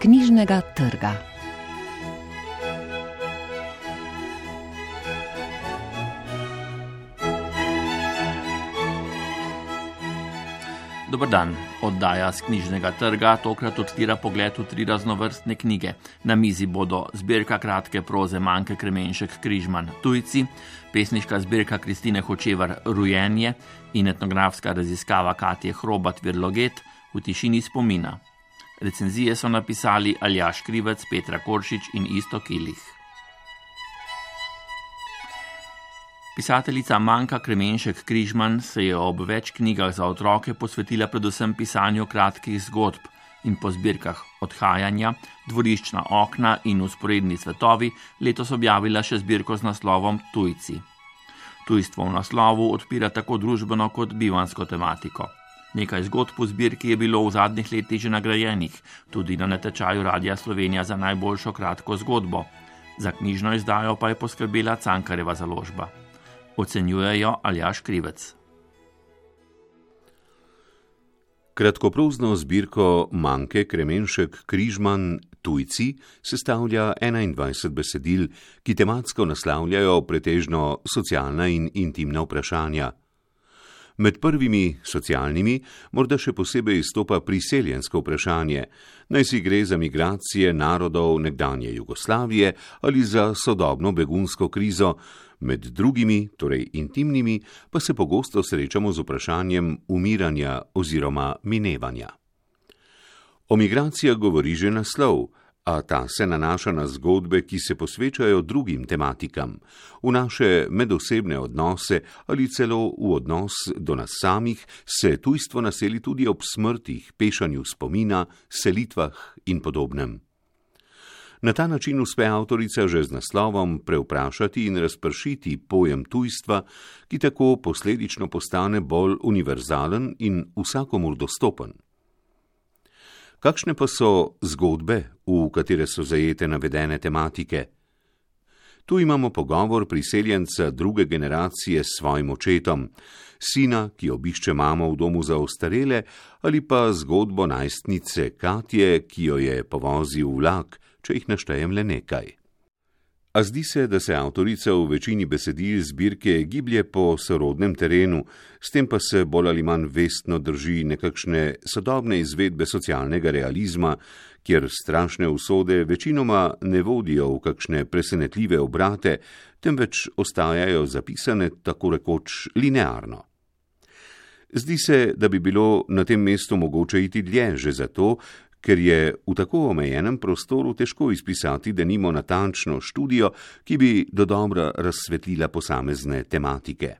knjižnega trga. Dobr dan. Oddaja z knjižnega trga tokrat odpira pogled v tri raznovrstne knjige. Na mizi bodo zbirka kratke proze Manke Kremenšek Križman Tujci, pesniška zbirka Kristine Hočevar Rujenje in etnografska raziskava Katje Hrobat Virloget v tišini spomina. Recenzije so napisali Aljaš Krivec, Petra Koršič in Isto Kilih. Pisateljica Manka Kremenšek Križman se je ob več knjigah za otroke posvetila predvsem pisanju kratkih zgodb in po zbirkah Odhajanja, Dvoriščna okna in Usporedni svetovi letos objavila še zbirko z naslovom Tujci. Tujstvo v naslovu odpira tako družbeno kot bivansko tematiko. Nekaj zgodb v zbirki je bilo v zadnjih letih že nagrajenih, tudi na natečaju Radia Slovenija za najboljšo kratko zgodbo. Za knjižno izdajo pa je poskrbela Cankareva založba ocenjujejo Aljaš Krivec. Kratkoprozno zbirko Manke Kremenšek Križman Tujci sestavlja 21 besedil, ki tematsko naslavljajo pretežno socialna in intimna vprašanja. Med prvimi socialnimi morda še posebej izstopa priseljensko vprašanje, naj si gre za migracije narodov nekdanje Jugoslavije ali za sodobno begunsko krizo, med drugimi, torej intimnimi, pa se pogosto srečamo z vprašanjem umiranja oziroma minevanja. O migracijah govori že naslov, a ta se nanaša na zgodbe, ki se posvečajo drugim tematikam, v naše medosebne odnose ali celo v odnos do nas samih, se tujstvo naseli tudi ob smrtih, pešanju spomina, selitvah in podobnem. Na ta način uspe avtorica že z naslovom preuprašati in razpršiti pojem tujstva, ki tako posledično postane bolj univerzalen in vsakomur dostopen. Kakšne pa so zgodbe, v katere so zajete navedene tematike? Tu imamo pogovor priseljenca druge generacije s svojim očetom, sina, ki obišče mamo v domu za ostarele, ali pa zgodbo najstnice Katje, ki jo je povozil vlak, če jih naštejem le nekaj. A zdi se, da se avtorica v večini besedil zbirke giblje po sorodnem terenu, s tem pa se bolj ali manj vestno drži nekakšne sodobne izvedbe socialnega realizma, kjer strašne usode večinoma ne vodijo v kakšne presenetljive obrate, temveč ostajajo zapisane tako rekoč linearno. Zdi se, da bi bilo na tem mestu mogoče iti dlje že zato, ker je v tako omejenem prostoru težko izpisati, da nimo natančno študijo, ki bi do dobra razsvetlila posamezne tematike.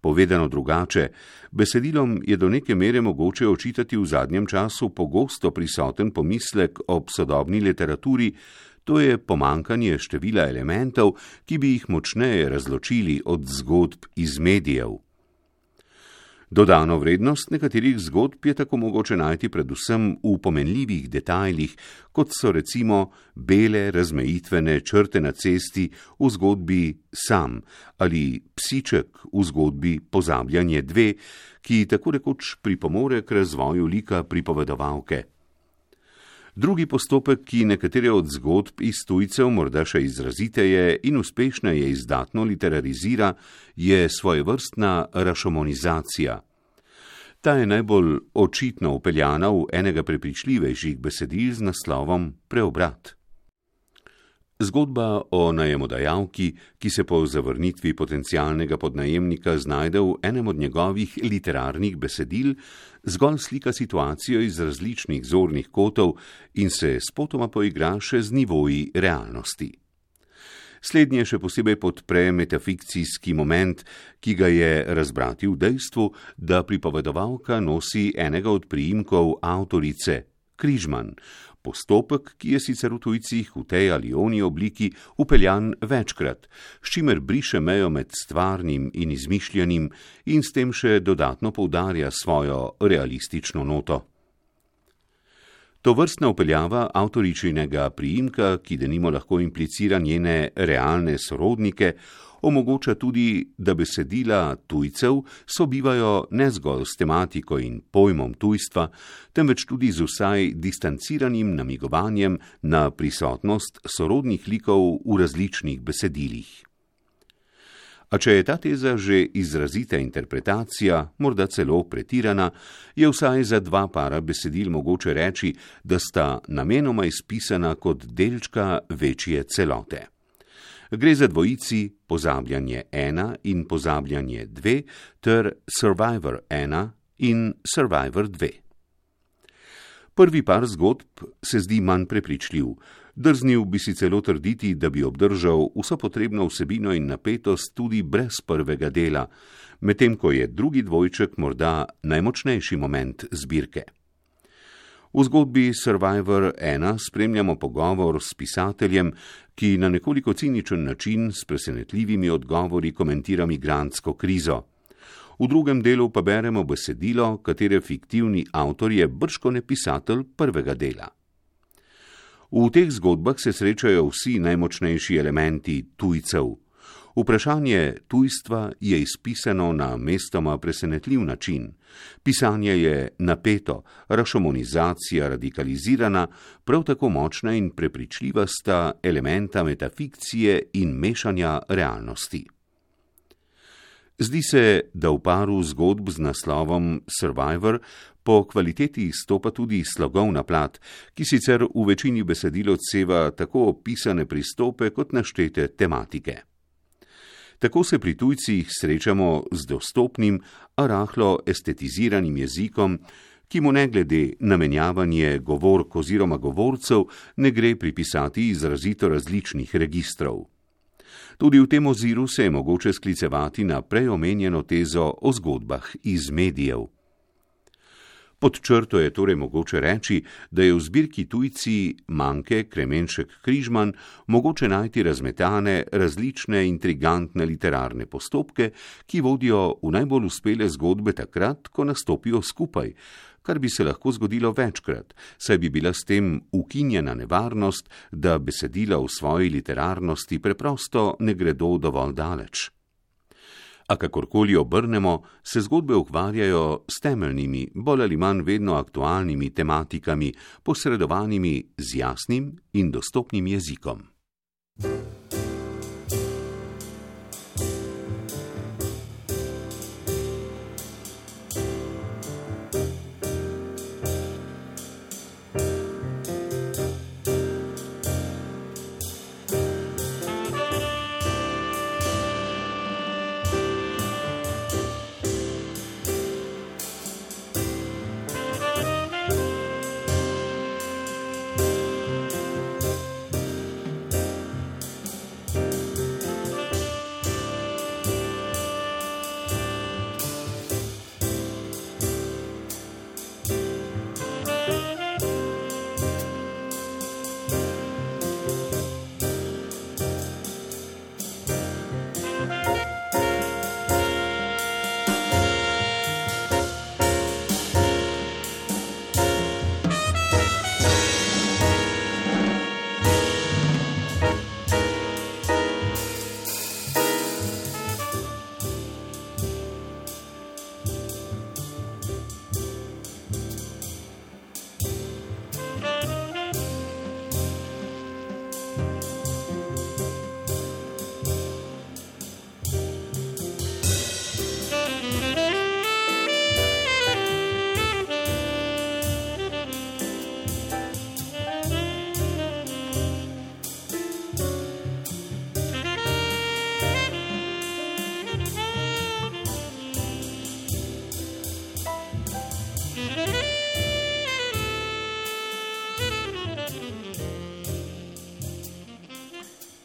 Povedano drugače, besedilom je do neke mere mogoče očitati v zadnjem času pogosto prisoten pomislek ob sodobni literaturi, to je pomankanje števila elementov, ki bi jih močneje razločili od zgodb iz medijev. Dodano vrednost nekaterih zgodb je tako mogoče najti predvsem v pomenljivih detajlih, kot so recimo bele razmejitvene črte na cesti v zgodbi Sam ali psiček v zgodbi Pozabljanje dve, ki tako rekoč pripomore k razvoju lika pripovedovalke. Drugi postopek, ki nekatere od zgodb iz tujcev morda še izraziteje in uspešneje izdatno literarizira, je svojevrstna rašomonizacija. Ta je najbolj očitno upeljana v enega prepričljivejših besedil z naslovom Preobrat. Zgodba o najemodajalki, ki se po zavrnitvi potencialnega podnajemnika znajde v enem od njegovih literarnih besedil, zgolj slika situacijo iz različnih zornih kotov in se spotoma poigra še z nivoji realnosti. Slednje še posebej podpre metafikcijski moment, ki ga je razbrati v dejstvu, da pripovedovalka nosi enega od priimkov avtorice, Križman, postopek, ki je sicer v tujcih v tej ali oni obliki upeljan večkrat, s čimer briše mejo med stvarnim in izmišljenim in s tem še dodatno poudarja svojo realistično noto. To vrstna upeljava avtoričinega priimka, ki denimo lahko implicira njene realne sorodnike, omogoča tudi, da besedila tujcev sobivajo ne zgolj s tematiko in pojmom tujstva, temveč tudi z vsaj distanciranim namigovanjem na prisotnost sorodnih likov v različnih besedilih. A če je ta teza že izrazita interpretacija, morda celo pretirana, je vsaj za dva para besedil mogoče reči, da sta namenoma izpisana kot delčka večje celote. Gre za dvojici pozabljanje ena in pozabljanje dve ter Survivor ena in Survivor dve. Prvi par zgodb se zdi manj prepričljiv. Drznil bi si celo trditi, da bi obdržal vso potrebno vsebino in napetost tudi brez prvega dela, medtem ko je drugi dvojček morda najmočnejši moment zbirke. V zgodbi Survivor 1 spremljamo pogovor s pisateljem, ki na nekoliko ciničen način s presenetljivimi odgovori komentira migrantsko krizo. V drugem delu pa beremo besedilo, katere fiktivni avtor je brško ne pisatelj prvega dela. V teh zgodbah se srečajo vsi najmočnejši elementi tujcev. Vprašanje tujstva je izpisano na mestoma presenetljiv način. Pisanje je napeto, rašomonizacija radikalizirana, prav tako močna in prepričljiva sta elementa metafikcije in mešanja realnosti. Zdi se, da v paru zgodb z naslovom Survivor po kvaliteti izstopa tudi slogovna plat, ki sicer v večini besedil odseva tako opisane pristope kot naštete tematike. Tako se pri tujcih srečamo z dostopnim, a rahlo estetiziranim jezikom, ki mu ne glede na menjavanje govork oziroma govorcev ne gre pripisati izrazito različnih registrov. Tudi v tem oziru se je mogoče sklicevati na preomenjeno tezo o zgodbah iz medijev. Pod črto je torej mogoče reči, da je v zbirki tujci manjke Kremenšek Križman mogoče najti razmetane, različne intrigantne literarne postopke, ki vodijo v najbolj uspele zgodbe takrat, ko nastopijo skupaj, kar bi se lahko zgodilo večkrat, saj bi bila s tem ukinjena nevarnost, da besedila v svoji literarnosti preprosto ne gredo dovolj daleč. A kakorkoli obrnemo, se zgodbe ukvarjajo s temeljnimi, bolj ali manj vedno aktualnimi tematikami, posredovanimi z jasnim in dostopnim jezikom.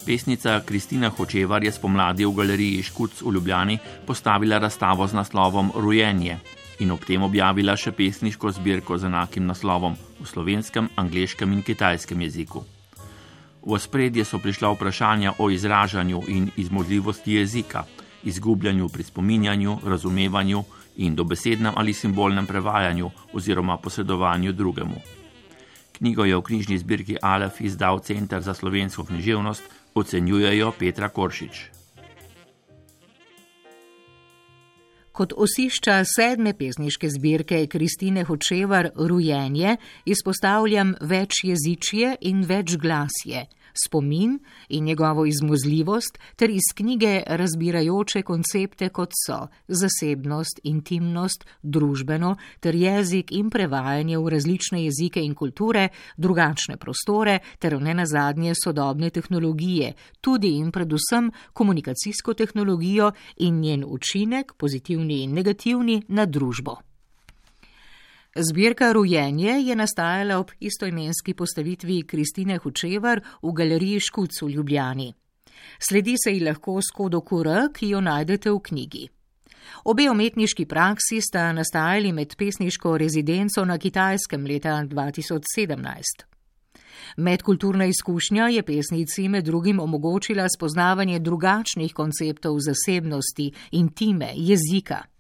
Pesnica Kristina Hočevar je spomladi v galeriji Škuc v Ljubljani postavila razstavo z naslovom Rujenje in ob tem objavila še pesniško zbirko z enakim naslovom v slovenskem, angliškem in kitajskem jeziku. V spredje so prišla vprašanja o izražanju in izmožljivosti jezika, izgubljanju pri spominjanju, razumevanju in dobesednem ali simbolnem prevajanju oziroma posredovanju drugemu. Knjigo je v knjižni zbirki Alef izdal Center za slovensko književnost, ocenjujejo Petra Koršič. Kot osišča sedme pesniške zbirke Kristine Hočevar Rujenje izpostavljam večjezičje in večglasje spomin in njegovo izmuzljivost, ter iz knjige razbirajoče koncepte, kot so zasebnost, intimnost, družbeno, ter jezik in prevajanje v različne jezike in kulture, drugačne prostore, ter ne nazadnje sodobne tehnologije, tudi in predvsem komunikacijsko tehnologijo in njen učinek, pozitivni in negativni, na družbo. Zbirka Rujenje je nastajala ob istoimenski postavitvi Kristine Hučevar v galeriji Škuc v Ljubljani. Sledi se ji lahko skodo QR, ki jo najdete v knjigi. Obe umetniški praksi sta nastajali med pesniško rezidenco na Kitajskem leta 2017. Medkulturna izkušnja je pesnici med drugim omogočila spoznavanje drugačnih konceptov zasebnosti, intime, jezika.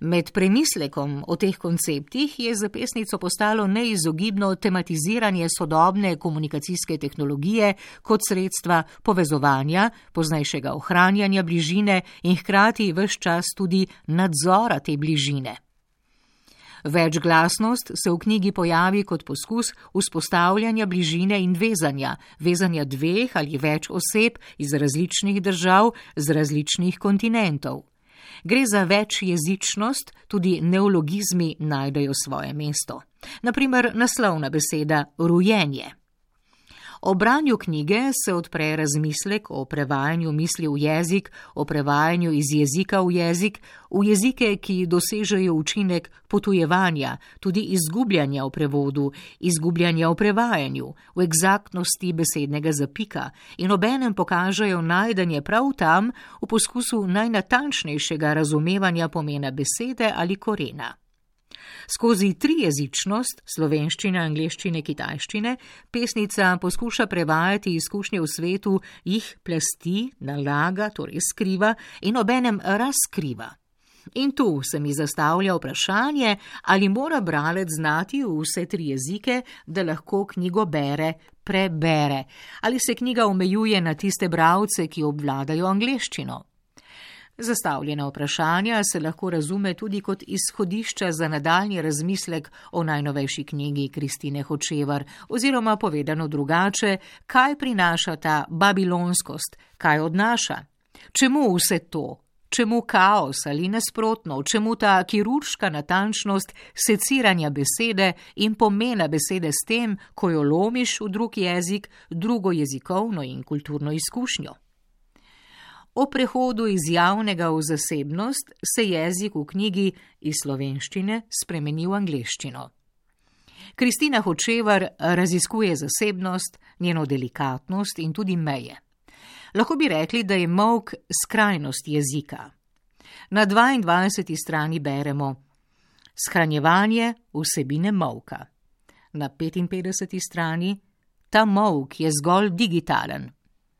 Med premislekom o teh konceptih je za pesnico postalo neizogibno tematiziranje sodobne komunikacijske tehnologije kot sredstva povezovanja, poznajšega ohranjanja bližine in hkrati vse čas tudi nadzora te bližine. Večglasnost se v knjigi pojavi kot poskus vzpostavljanja bližine in vezanja, vezanja dveh ali več oseb iz različnih držav z različnih kontinentov. Gre za večjezičnost, tudi neologizmi najdejo svoje mesto. Naprimer, naslovna beseda rujenje. O branju knjige se odpre razmislek o prevajanju misli v jezik, o prevajanju iz jezika v jezik, v jezike, ki dosežejo učinek potujevanja, tudi izgubljanja v prevodu, izgubljanja v prevajanju, v egzaktnosti besednega zapika in obenem pokažejo najdanje prav tam v poskusu najnatančnejšega razumevanja pomena besede ali korena. Skozi trijezičnost slovenščine, angleščine, kitajščine pesnica poskuša prevajati izkušnje v svetu, jih plasti, nalaga, torej skriva in obenem razkriva. In tu se mi zastavlja vprašanje, ali mora bralec znati vse tri jezike, da lahko knjigo bere, prebere, ali se knjiga omejuje na tiste bralce, ki obvladajo angleščino. Zastavljena vprašanja se lahko razume tudi kot izhodišča za nadaljni razmislek o najnovejši knjigi Kristine Hočevar, oziroma povedano drugače, kaj prinaša ta babilonskost, kaj odnaša. Čemu vse to? Čemu kaos ali nasprotno, čemu ta kirurška natančnost seciranja besede in pomena besede s tem, ko jo lomiš v drug jezik, drugo jezikovno in kulturno izkušnjo? O prehodu iz javnega v zasebnost se jezik v knjigi iz slovenščine spremeni v angleščino. Kristina Hočevar raziskuje zasebnost, njeno delikatnost in tudi meje. Lahko bi rekli, da je mok skrajnost jezika. Na 22. strani beremo Shranjevanje vsebine molka. Na 55. strani ta molk je zgolj digitalen.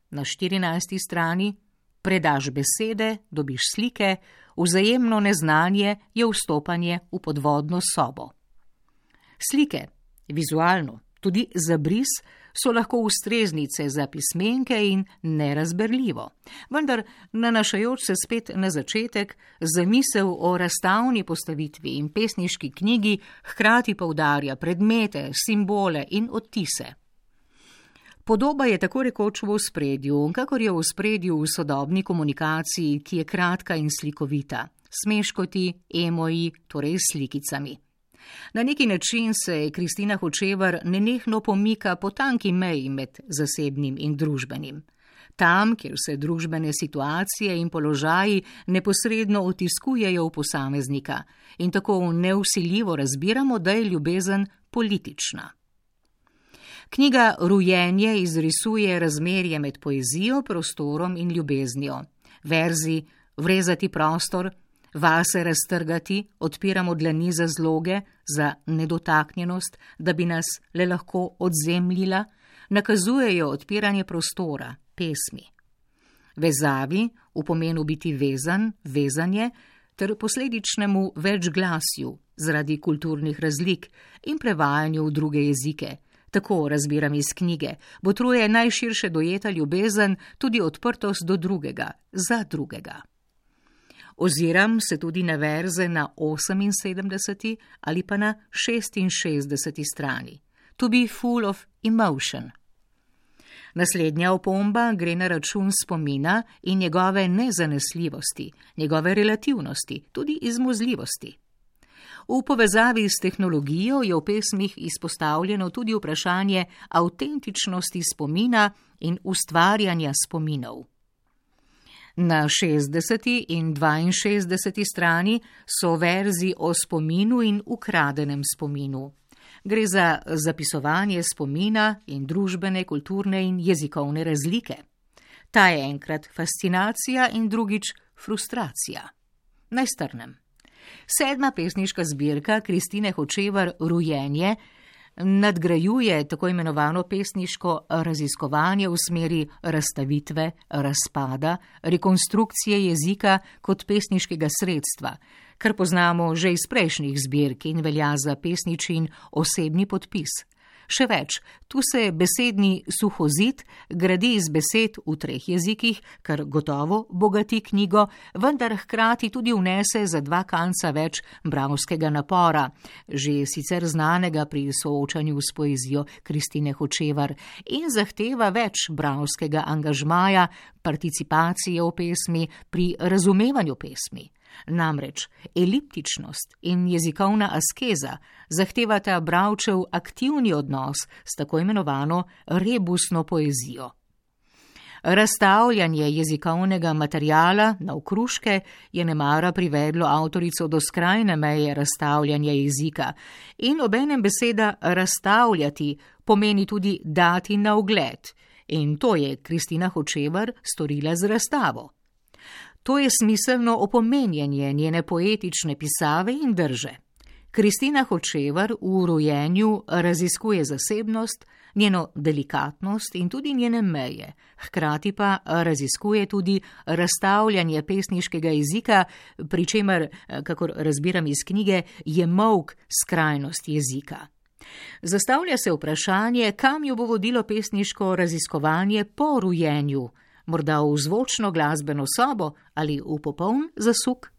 Na 14. strani predaš besede, dobiš slike, vzajemno neznanje je vstopanje v podvodno sobo. Slike, vizualno, tudi za bris, so lahko ustreznice za pismenke in nerazberljivo. Vendar, nanašajoč se spet na začetek, zamisel o razstavni postavitvi in pesniški knjigi hkrati poudarja predmete, simbole in odtise. Podoba je tako rekoč v spredju, kakor je v spredju v sodobni komunikaciji, ki je kratka in slikovita, smeškoti, emoji, torej slikicami. Na neki način se Kristina Hočevar nenehno pomika po tanki meji med zasebnim in družbenim. Tam, kjer se družbene situacije in položaji neposredno otiskujejo v posameznika in tako neusiljivo razbiramo, da je ljubezen politična. Knjiga Rujenje izrisuje razmerje med poezijo, prostorom in ljubeznijo. Verzi, vrezati prostor, vase raztrgati, odpiramo dlani za zloge, za nedotaknjenost, da bi nas le lahko odzemljila, nakazujejo odpiranje prostora, pesmi. Vezavi, v pomenu biti vezan, vezanje, ter posledičnemu večglasju zaradi kulturnih razlik in prevajanju v druge jezike tako razbiram iz knjige, botruje najširše dojeta ljubezen, tudi odprtost do drugega, za drugega. Oziram se tudi na verze na 78. ali pa na 66. strani. To be full of emotion. Naslednja opomba gre na račun spomina in njegove nezanesljivosti, njegove relativnosti, tudi izmuzljivosti. V povezavi s tehnologijo je v pesmih izpostavljeno tudi vprašanje avtentičnosti spomina in ustvarjanja spominov. Na 60. in 62. strani so verzi o spominu in ukradenem spominu. Gre za zapisovanje spomina in družbene, kulturne in jezikovne razlike. Ta je enkrat fascinacija in drugič frustracija. Naj strnem. Sedma pesniška zbirka Kristine Hočevar Rujenje nadgrajuje tako imenovano pesniško raziskovanje v smeri razstavitve, razpada, rekonstrukcije jezika kot pesniškega sredstva, kar poznamo že iz prejšnjih zbirk in velja za pesničin osebni podpis. Še več, tu se besedni suhozid gradi iz besed v treh jezikih, kar gotovo bogati knjigo, vendar hkrati tudi vnese za dva kanca več bravskega napora, že sicer znanega pri soočanju s poezijo Kristine Hočevar, in zahteva več bravskega angažmaja, participacije v pesmi, pri razumevanju pesmi. Namreč eliptičnost in jezikovna askeza zahtevata bravčev aktivni odnos s tako imenovano rebusno poezijo. Razstavljanje jezikovnega materijala na okruške je nemara privedlo avtorico do skrajne meje razstavljanja jezika in obenem beseda razstavljati pomeni tudi dati na ogled in to je Kristina Hočevar storila z razstavo. To je smiselno opomenjanje njene poetične pisave in drže. Kristina Hočevar v rojenju raziskuje zasebnost, njeno delikatnost in tudi njene meje, hkrati pa raziskuje tudi razstavljanje pesniškega jezika, pri čemer, kakor razbiram iz knjige, je mok skrajnost jezika. Zastavlja se vprašanje, kam jo bo vodilo pesniško raziskovanje po rojenju morda v zvočno glasbeno sobo ali v popoln zasuk.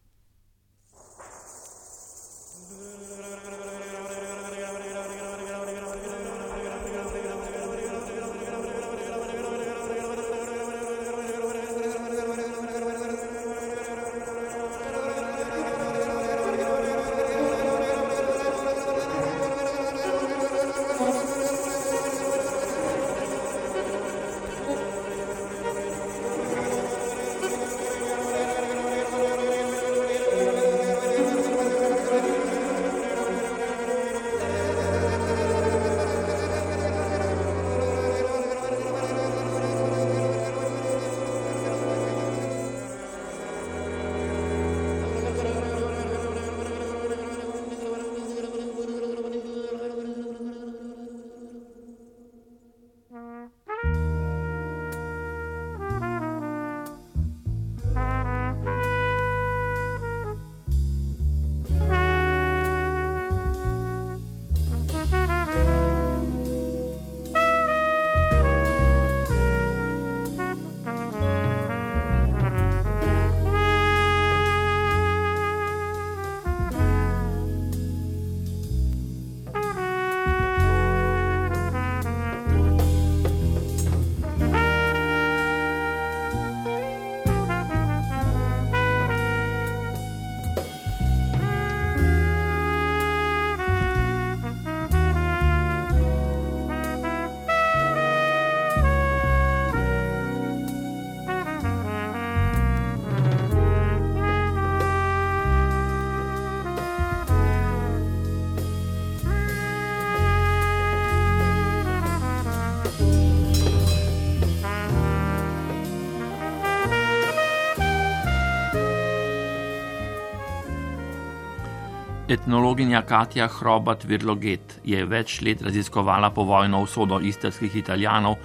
Etnologinja Katja Hrobat Virloget je več let raziskovala povojno usodo istrskih italijanov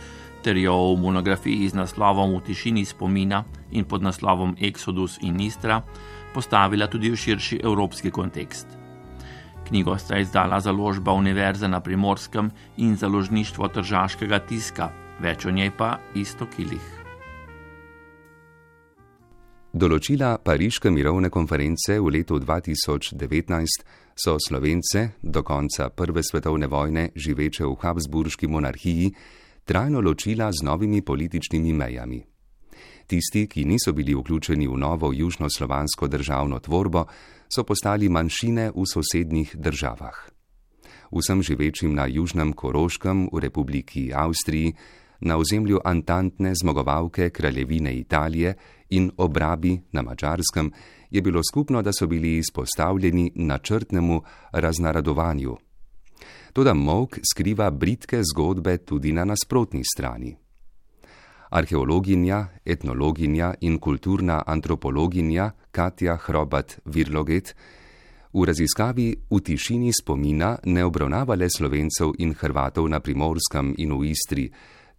ter jo v monografiji z naslovom V tišini spomina in pod naslovom Exodus in Istra postavila tudi v širši evropski kontekst. Knjigo sta izdala založba Univerze na primorskem in založništvo tržaškega tiska, več o njej pa isto kilih. Določila Pariške mirovne konference v letu 2019 so Slovence do konca Prve svetovne vojne živeče v Habsburški monarhiji trajno ločila z novimi političnimi mejami. Tisti, ki niso bili vključeni v novo južnoslovansko državno tvorbo, so postali manjšine v sosednjih državah. Vsem živečim na Južnem Koroškem v Republiki Avstriji na ozemlju antantne zmagovalke kraljevine Italije in obrabi na mačarskem, je bilo skupno, da so bili izpostavljeni načrtnemu raznaradovanju. Toda mok skriva britke zgodbe tudi na nasprotni strani. Arheologinja, etnologinja in kulturna antropologinja Katja Hrobat Virloget v raziskavi v tišini spomina ne obravnava le slovencev in hrvatov na primorskem in v Istri,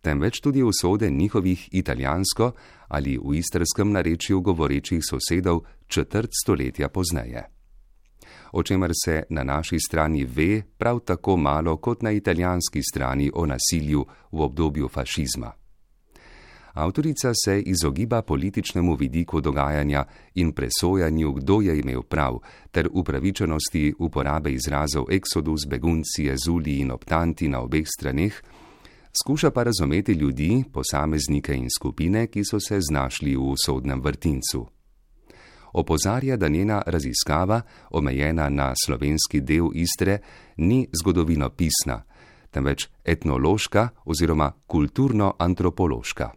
temveč tudi usode njihovih italijansko ali v istrskem narečju govorečih sosedov četrt stoletja pozneje. O čemer se na naši strani ve prav tako malo kot na italijanski strani o nasilju v obdobju fašizma. Avtorica se izogiba političnemu vidiku dogajanja in presojanju, kdo je imel prav, ter upravičenosti uporabe izrazov eksodus, begunci, zuli in optanti na obeh straneh, skuša pa razumeti ljudi, posameznike in skupine, ki so se znašli v sodnem vrtincu. Opozarja, da njena raziskava, omejena na slovenski del Istre, ni zgodovinopisna, temveč etnološka oziroma kulturno-antropološka.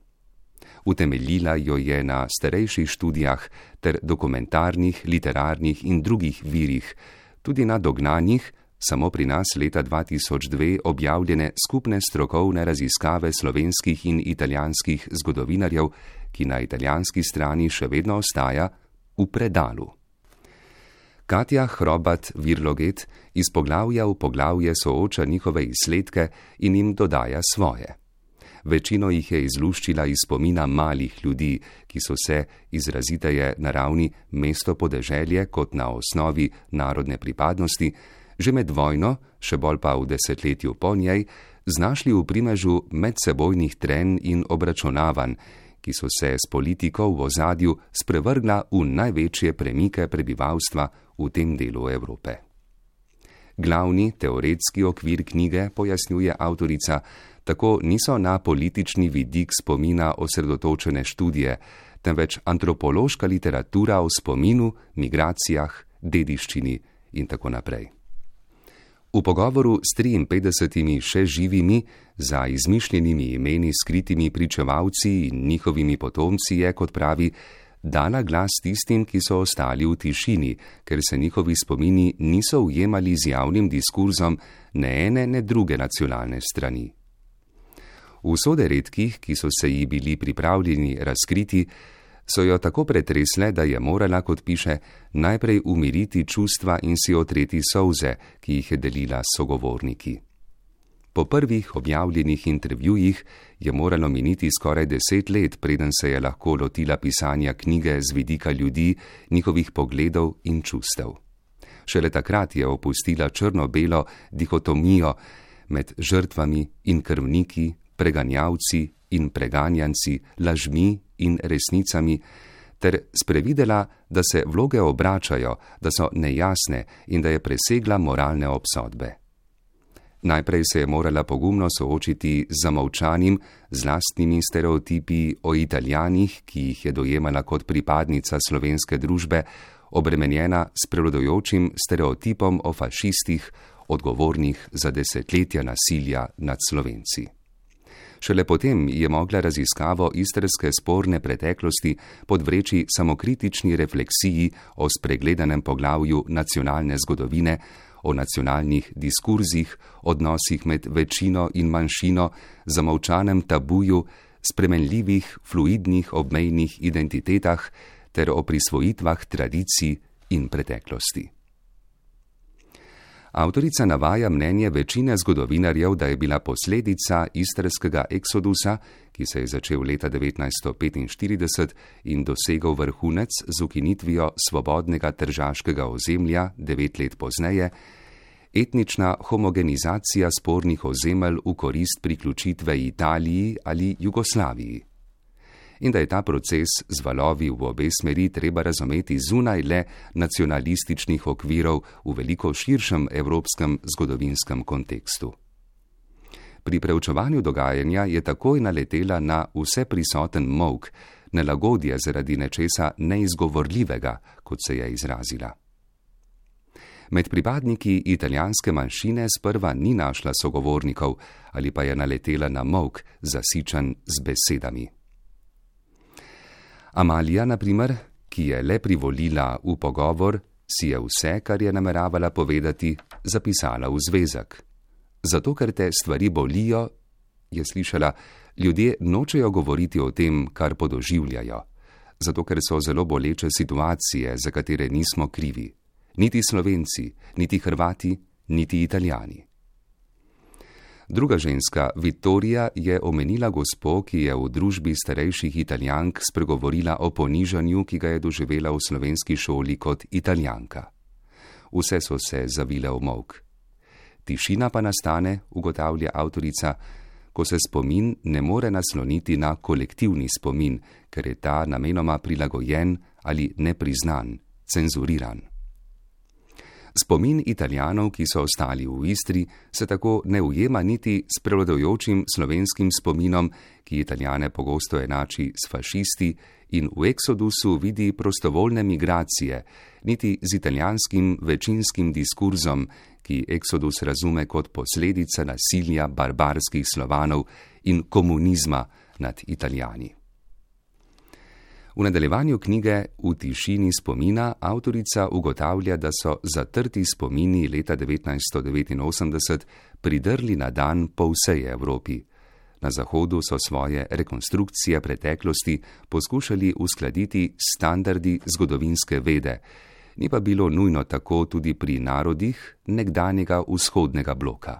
Utemeljila jo je na starejših študijah ter dokumentarnih, literarnih in drugih virih, tudi na dognanjih, samo pri nas leta 2002 objavljene skupne strokovne raziskave slovenskih in italijanskih zgodovinarjev, ki na italijanski strani še vedno ostaja v predalu. Katja Hrobat Virloget iz poglavja v poglavje sooča njihove izsledke in jim dodaja svoje. Večino jih je izluščila iz spomina malih ljudi, ki so se, izraziteje na ravni mesto podeželje kot na osnovi narodne pripadnosti, že med vojno, še bolj pa v desetletju po njej, znašli v primežu medsebojnih tren in obračunavanj, ki so se s politiko v ozadju sprevrgla v največje premike prebivalstva v tem delu Evrope. Glavni teoretski okvir knjige, pojasnjuje avtorica, tako niso na politični vidik spomina osredotočene študije, temveč antropološka literatura o spominu, migracijah, dediščini in tako naprej. V pogovoru s 53 še živimi, za izmišljenimi imeni skritimi pričevalci in njihovimi potomci je, kot pravi, dala glas tistim, ki so ostali v tišini, ker se njihovi spomini niso ujemali z javnim diskurzom ne ene, ne druge nacionalne strani. Usode redkih, ki so se ji bili pripravljeni razkriti, so jo tako pretresle, da je morala, kot piše, najprej umiriti čustva in si otreti solze, ki jih je delila s sogovorniki. Po prvih objavljenih intervjujih je moralo miniti skoraj deset let, preden se je lahko lotila pisanja knjige z vidika ljudi, njihovih pogledov in čustev. Šele takrat je opustila črno-belo dihotomijo med žrtvami in krvniki, preganjavci in preganjanci, lažmi in resnicami, ter sprevidela, da se vloge obračajo, da so nejasne in da je presegla moralne obsodbe. Najprej se je morala pogumno soočiti z zamolčanim, z lastnimi stereotipi o italijanih, ki jih je dojemala kot pripadnica slovenske družbe, obremenjena s prevladojočim stereotipom o fašistih, odgovornih za desetletja nasilja nad slovenci. Šele potem je mogla raziskavo istrske sporne preteklosti podvreči samokritični refleksiji o spregledanem poglavju nacionalne zgodovine, o nacionalnih diskurzih, odnosih med večino in manjšino, zamolčanem tabuju, spremenljivih, fluidnih obmejnih identitetah ter o prisvojitvah tradicij in preteklosti. Avtorica navaja mnenje večine zgodovinarjev, da je bila posledica istrskega eksodusa, ki se je začel leta 1945 in dosegel vrhunec z ukinitvijo svobodnega tržaškega ozemlja devet let pozneje, etnična homogenizacija spornih ozemelj v korist priključitve Italiji ali Jugoslaviji. In da je ta proces z valovi v obe smeri treba razumeti zunaj le nacionalističnih okvirov v veliko širšem evropskem zgodovinskem kontekstu. Pri preučevanju dogajanja je takoj naletela na vse prisoten mok, nelagodje zaradi nečesa neizgovorljivega, kot se je izrazila. Med pripadniki italijanske manjšine sprva ni našla sogovornikov ali pa je naletela na mok, zasičen z besedami. Amalija, na primer, ki je le privolila v pogovor, si je vse, kar je nameravala povedati, zapisala v zvezek. Zato, ker te stvari bolijo, je slišala, ljudje nočejo govoriti o tem, kar podoživljajo. Zato, ker so zelo boleče situacije, za katere nismo krivi. Niti Slovenci, niti Hrvati, niti Italijani. Druga ženska, Vittorija, je omenila gospo, ki je v družbi starejših italijank spregovorila o ponižanju, ki ga je doživela v slovenski šoli kot italijanka. Vse so se zavile v mok. Tišina pa nastane, ugotavlja avtorica, ko se spomin ne more nasloniti na kolektivni spomin, ker je ta namenoma prilagojen ali nepriznan, cenzuriran. Spomin italijanov, ki so ostali v Istri, se tako ne ujema niti s prevladojočim slovenskim spominom, ki italijane pogosto enači s fašisti in v eksodusu vidi prostovoljne migracije, niti z italijanskim večinskim diskurzom, ki eksodus razume kot posledica nasilja barbarskih slovanov in komunizma nad italijani. V nadaljevanju knjige V tišini spomina avtorica ugotavlja, da so zatrti spomini leta 1989 pridrli na dan po vsej Evropi. Na Zahodu so svoje rekonstrukcije preteklosti poskušali uskladiti s standardi zgodovinske vede, ni pa bilo nujno tako tudi pri narodih nekdanjega vzhodnega bloka.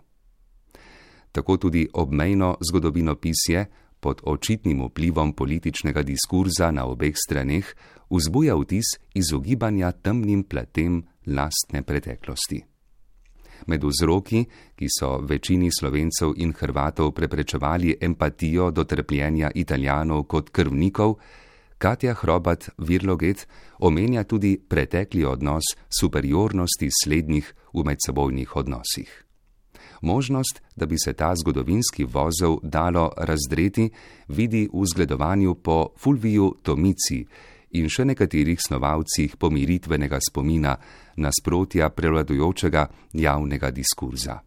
Tako tudi obmejno zgodovino pisje pod očitnim vplivom političnega diskurza na obeh straneh vzbuja vtis izogibanja temnim pletem lastne preteklosti. Med vzroki, ki so večini slovencev in hrvatov preprečevali empatijo do trpljenja italijanov kot krvnikov, Katja Hrobat Virloget omenja tudi pretekli odnos superiornosti slednjih v medsebojnih odnosih. Možnost, da bi se ta zgodovinski vozel dalo razdreti, vidi v zgledovanju po Fulviju Tomici in še nekaterih snovalcih pomiritvenega spomina nasprotja prevladujočega javnega diskurza.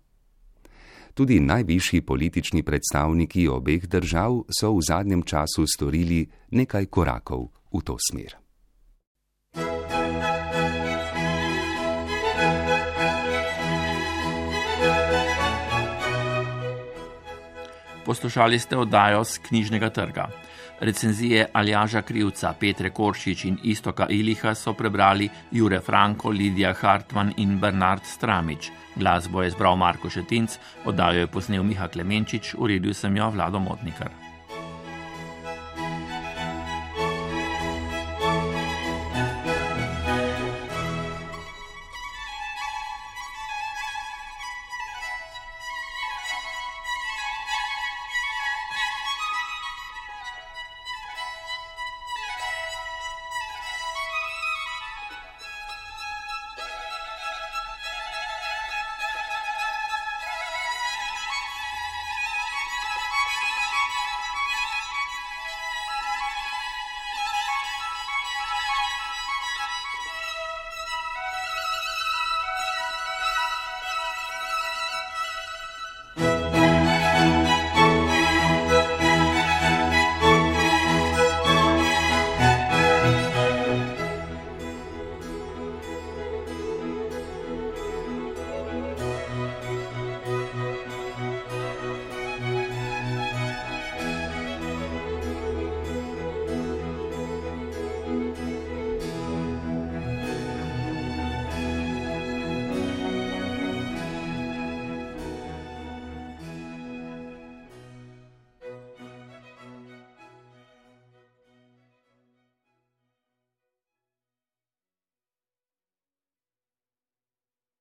Tudi najvišji politični predstavniki obeh držav so v zadnjem času storili nekaj korakov v to smer. Poslušali ste oddajo z knjižnega trga. Recenzije Aljaža Krivca, Petre Koršič in Istoka Iliha so prebrali Jure Franko, Lidija Hartmann in Bernard Stramič. Glasbo je zbral Marko Šetinc, oddajo je posnel Miha Klemenčič, uredil sem jo Vlado Motnikar.